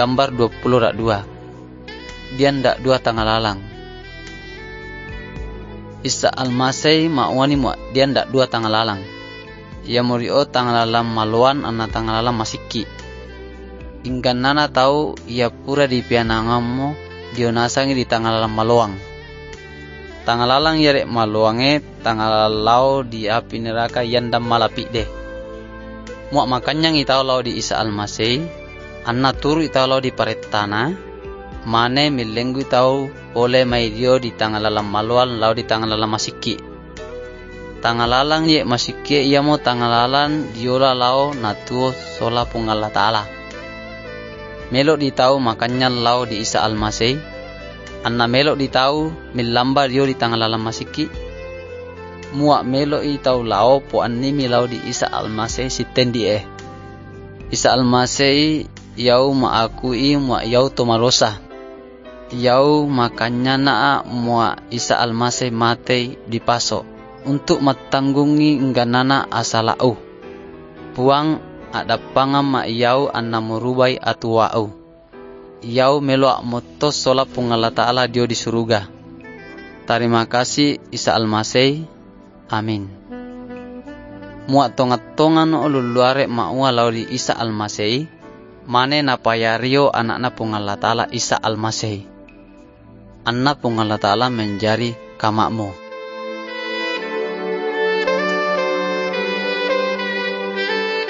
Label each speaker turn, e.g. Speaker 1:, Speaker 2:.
Speaker 1: gambar 20 rak dua. Dia ndak dua tanggal lalang. Isa almasai wani mu dia ndak dua tanggal lalang. Ia murio tanggal lalang maluan anna tanggal lalang masiki. Ingkan nana tahu ia pura di pianangamu dionasangi di tanggal lalang maluang. Tanggal lalang yarek maluange tanggal lau di api neraka yandam malapi deh. Muak makanya ngitau lau di Isa almasai anna turu itau lau di paretana mane milenggu tau oleh mai dio di tangalalam malual lau di tangalalam masiki tangalalang ye masiki ia mo tangalalan diola lau natuo sola pungala taala. Melok di tau makanya lau di isa almasei anna melok di tau milamba dio di tangalalam masiki muak melok i tau lau po animi lau di isa almasei tendi eh isa almasei yau ma akui ma yau tomarosa Yau makanya naa mua Isa almasih mate di paso untuk matanggungi nana asalau. Puang ada pangam ma yau anna murubai atuau. Yau meluak motos sola pungala ta'ala dio di suruga. Terima kasih Isa almasih. Amin. Muat tongat-tongan ululuare ma'ua lau di Isa almasih. Mane napayario anak-anak pungala ta'ala Isa almasih. Anak pun Allah Ta'ala menjadi kamakmu.